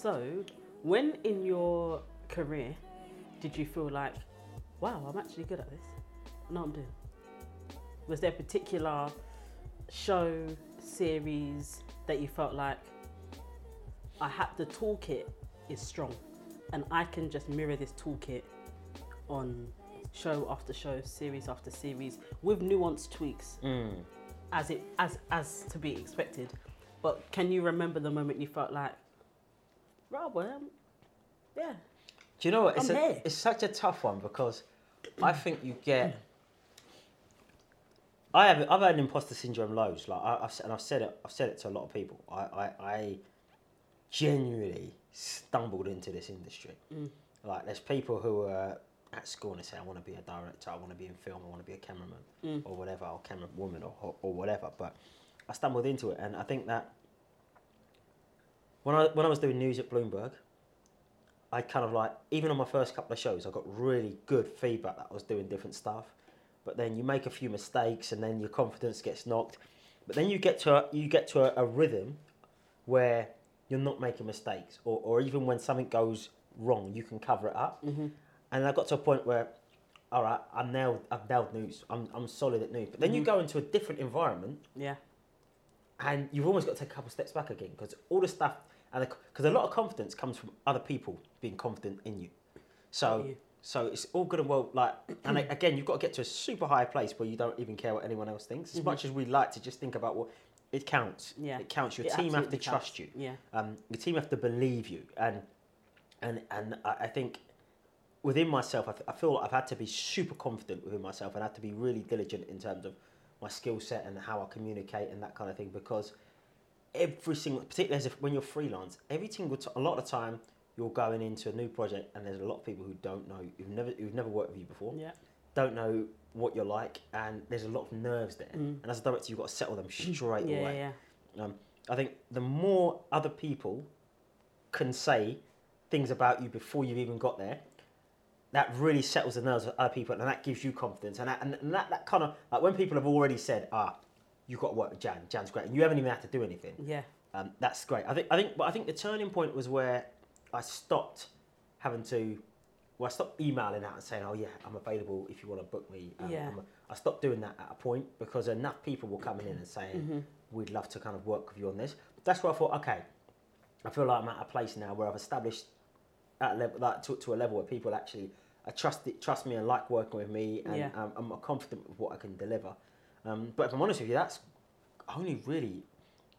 So, when in your career did you feel like, wow, I'm actually good at this? No, I'm doing. Was there a particular show, series that you felt like I had the toolkit is strong and I can just mirror this toolkit on show after show, series after series with nuanced tweaks Mm. as it as as to be expected. But can you remember the moment you felt like, well, um, yeah, Do you know what? It's, I'm a, here. it's such a tough one because I think you get. I have I've had imposter syndrome loads. Like I, I've, and I've said it I've said it to a lot of people. I, I, I genuinely stumbled into this industry. Like there's people who are at school and they say I want to be a director, I want to be in film, I want to be a cameraman or whatever, or camera woman or, or, or whatever. But I stumbled into it, and I think that when I when I was doing news at Bloomberg, I kind of like even on my first couple of shows, I got really good feedback that I was doing different stuff. But then you make a few mistakes, and then your confidence gets knocked. But then you get to a, you get to a, a rhythm where you're not making mistakes, or, or even when something goes wrong, you can cover it up. Mm-hmm. And I got to a point where, all right, I'm nailed. I've nailed news. I'm, I'm solid at news. But then you mm-hmm. go into a different environment, yeah, and you've almost got to take a couple steps back again because all the stuff and because a lot of confidence comes from other people being confident in you. So so it's all good and well like and again you've got to get to a super high place where you don't even care what anyone else thinks. As much as we like to just think about what it counts. Mm-hmm. Yeah. It counts. Your It team have to counts. trust you. Yeah. Um, your team have to believe you and and and I, I think within myself, I, th- I feel like I've had to be super confident within myself and had to be really diligent in terms of my skill set and how I communicate and that kind of thing because every single, particularly as if when you're freelance, every single t- a lot of the time you're going into a new project and there's a lot of people who don't know, who've never, who've never worked with you before, yeah, don't know what you're like, and there's a lot of nerves there. And as a director, you've got to settle them straight Mm. yeah, away. yeah, Um, I think the more other people can say things about you before you've even got there, that really settles the nerves of other people, and that gives you confidence. And that, and that, that kind of like when people have already said, "Ah, you've got to work with Jan. Jan's great," and you haven't even had to do anything. yeah, Um, that's great. I think. I think. But I think the turning point was where I stopped having to. Well, I stopped emailing out and saying, "Oh yeah, I'm available if you want to book me." Um, Yeah. I'm I stopped doing that at a point because enough people were coming in and saying, Mm-hmm. "We'd love to kind of work with you on this." That's where I thought, okay, I feel like I'm at a place now where I've established at a level like, to, to a level where people actually trust it, trust me and like working with me, and Yeah. um, I'm confident with what I can deliver. Um, but if I'm honest with you, that's only really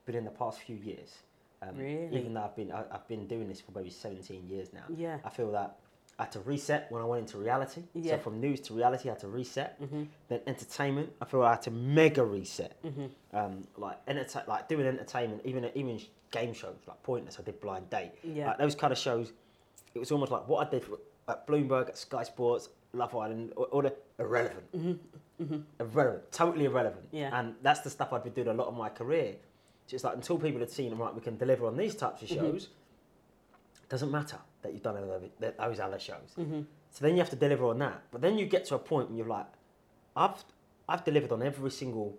been in the past few years. Um, Really? Even though I've been I, I've been doing this for maybe 17 years now. Yeah. I feel that I had to reset when I went into reality. Yeah. So from news to reality, I had to reset. Mm-hmm. Then entertainment, I feel I had to mega reset. Um, like enter- like doing entertainment, even even game shows like Pointless. I did Blind Date. Yeah. Like those kind of shows. It was almost like what I did at Bloomberg, at Sky Sports, Love Island, all, all the irrelevant, irrelevant, totally irrelevant. Mm-hmm. Yeah. And that's the stuff I've been doing a lot of my career. So it's like until people had seen, right, we can deliver on these types of Mm-hmm. shows. Doesn't matter that you've done those other shows. Mm-hmm. So then you have to deliver on that. But then you get to a point when you're like, I've I've delivered on every single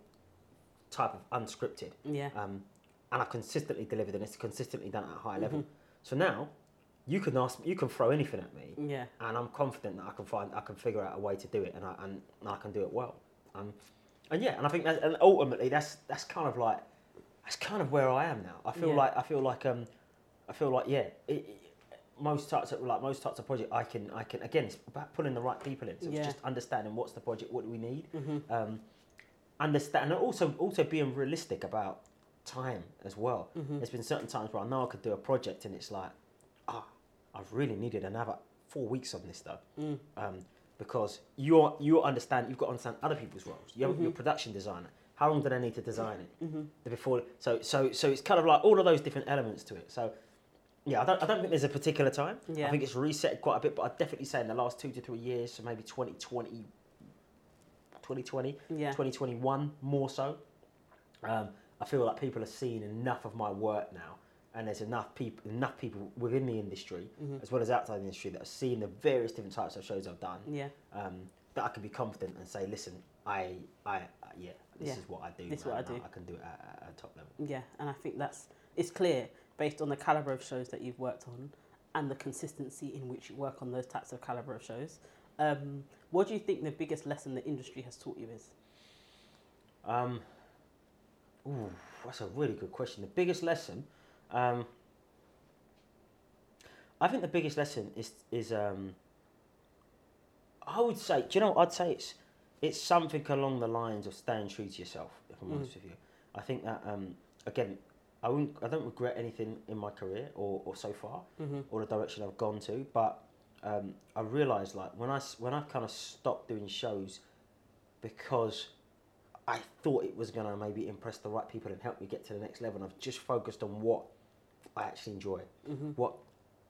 type of unscripted. yeah, Um, and I've consistently delivered and it's consistently done at a high level. So now you can ask you can throw anything at me yeah, and I'm confident that I can find I can figure out a way to do it and I and I can do it well. Um, and yeah, and I think that and ultimately that's that's kind of like that's kind of where I am now. I feel Yeah. like I feel like um I feel like yeah. It, it, most types of like most types of project I can I can again it's about pulling the right people in so Yeah. it's just understanding what's the project what do we need um, understand and also also being realistic about time as well there's been certain times where I know I could do a project and it's like ah I've really needed another four weeks on this though um, because you're you understand you've got to understand other people's roles you're, you're a production designer how long do they need to design it before so so so it's kind of like all of those different elements to it so yeah, I don't, I don't think there's a particular time. Yeah. I think it's reset quite a bit, but I'd definitely say in the last two to three years, so maybe 2020, 2020, Yeah. 2021 more so. Um, I feel like people are seeing enough of my work now, and there's enough people, enough people within the industry Mm-hmm. as well as outside the industry that have seen the various different types of shows I've done. yeah. Um, that I can be confident and say, listen, I, I, uh, yeah, this Yeah. is what I do. This is what I do. I can do it at, at a top level. Yeah, and I think that's it's clear based on the caliber of shows that you've worked on and the consistency in which you work on those types of caliber of shows, um, what do you think the biggest lesson the industry has taught you is? Um, ooh, that's a really good question. The biggest lesson, um, I think the biggest lesson is is um, I would say, do you know? what I'd say it's it's something along the lines of staying true to yourself. If I'm Mm. honest with you, I think that um, again, I wouldn't, I don't regret anything in my career or, or so far, Mm-hmm. or the direction I've gone to. But um, I realised like when I when I kind of stopped doing shows because I thought it was gonna maybe impress the right people and help me get to the next level. And I've just focused on what I actually enjoy, Mm-hmm. what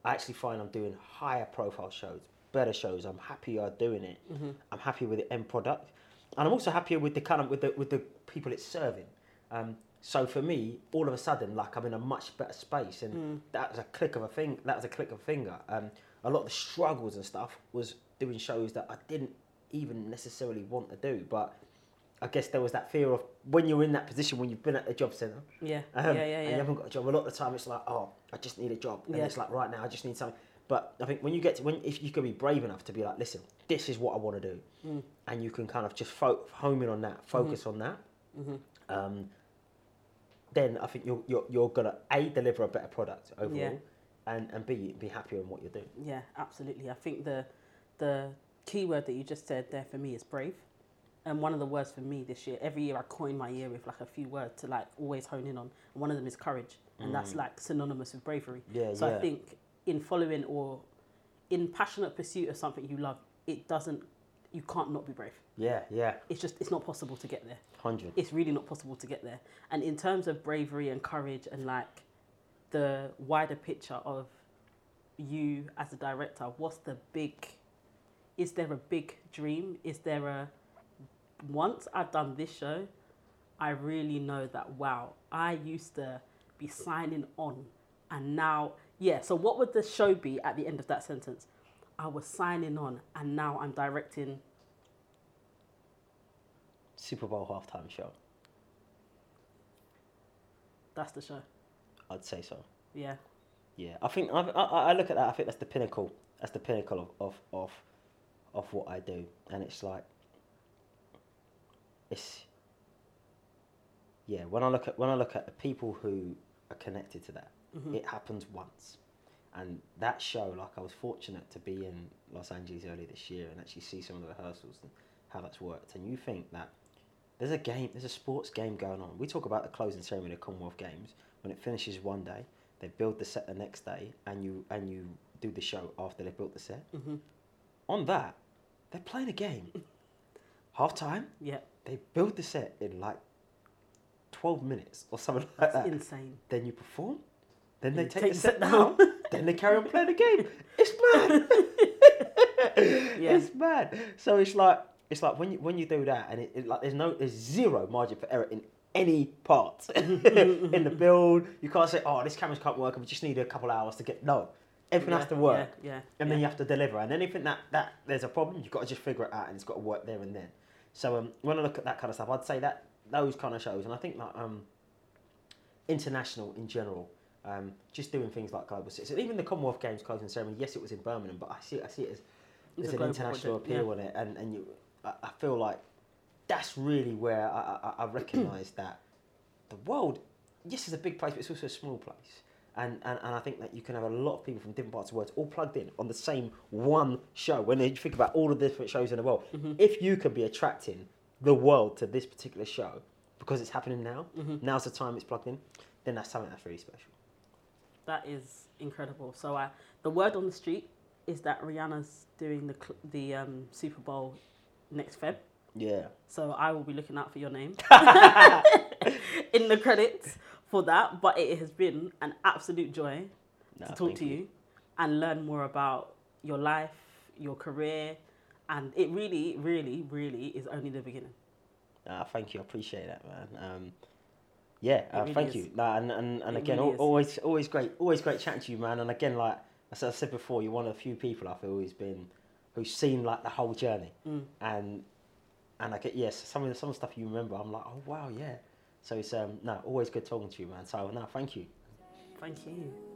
I actually find I'm doing higher profile shows, better shows. I'm happier doing it. Mm-hmm. I'm happy with the end product, and I'm also happier with the kind of with the with the people it's serving. Um, so for me, all of a sudden, like I'm in a much better space, and Mm. that was a click of a thing. That was a click of a finger. Um, a lot of the struggles and stuff was doing shows that I didn't even necessarily want to do, but I guess there was that fear of when you're in that position when you've been at the job centre Yeah, um, yeah, yeah, and you haven't got a job. A lot of the time, it's like, oh, I just need a job, and Yeah. it's like right now, I just need something. But I think when you get to when if you can be brave enough to be like, listen, this is what I want to do, Mm. and you can kind of just fo- home in on that, focus on that. Mm-hmm. Um, then I think you're you're, you're gonna a deliver a better product overall, Yeah. and and b be happier in what you're doing. Yeah, absolutely. I think the the key word that you just said there for me is brave. And one of the words for me this year, every year I coin my year with like a few words to like always hone in on. And one of them is courage. And that's mm. like synonymous with bravery. Yeah, So yeah. I think in following or in passionate pursuit of something you love, it doesn't you can't not be brave. Yeah, yeah, It's just it's not possible to get there. hundred. It's really not possible to get there. And in terms of bravery and courage and like the wider picture of you as a director, what's the big is there a big dream? Is there a once I've done this show, I really know that wow, I used to be signing on and now yeah, so what would the show be at the end of that sentence? I was signing on and now I'm directing Super Bowl halftime show. that's the show. I'd say so. Yeah. Yeah, I think I, I, I look at that. I think that's the pinnacle. That's the pinnacle of, of, of, of what I do, and it's like, it's. Yeah, when I look at when I look at the people who are connected to that, Mhm. it happens once, and that show, like I was fortunate to be in Los Angeles earlier this year and actually see some of the rehearsals and how that's worked, and you think that there's a game, there's a sports game going on. We talk about the closing ceremony of Commonwealth Games when it finishes one day they build the set the next day and you and you do the show after they built the set Mhm. on that they're playing a game half time Yeah. They build the set in like 12 minutes or something like That's that. insane. then you perform then they take, take the set down. then they carry on playing the game. It's mad. Yeah. it's mad. So it's like it's like when you when you do that and it, it like there's no there's zero margin for error in any part in the build. You can't say oh this camera's can't work we just need a couple hours to get no. Everything has to work. Yeah. yeah and yeah. then you have to deliver. And anything that that there's a problem you've got to just figure it out and it's got to work there and then so um, when I look at that kind of stuff I'd say that those kind of shows and I think that um, international in general um, just doing things like global six and even the Commonwealth Games closing ceremony yes it was in Birmingham but I see I see it as there's an international project, appeal on it and, and you I, I feel like that's really where I, I, I recognise that the world yes it's a big place but it's also a small place and, and, and I think that you can have a lot of people from different parts of the world all plugged in on the same one show. When you think about all the different shows in the world, Mm-hmm. if you can be attracting the world to this particular show because it's happening now, Mm-hmm. now's the time it's plugged in, then that's something that's really special. That is incredible. So uh, the word on the street is that Rihanna's doing the cl- the um, Super Bowl next Feb. Yeah. So I will be looking out for your name in the credits for that. But it has been an absolute joy No, to talk to you. and learn more about your life, your career, and it really, really, really is only the beginning. Nah, thank you. I appreciate that, man. Um, yeah, uh, really thank is. you. Nah, and and, and It again, really al- always always great, always great chatting to you, man. And again, like as I said before, you're one of the few people I feel who's been who's seen like the whole journey, Mm. and and I get yes, some of the some of the stuff you remember, I'm like, oh wow, yeah. So it's um no, always good talking to you, man. So no, thank you. Thank you.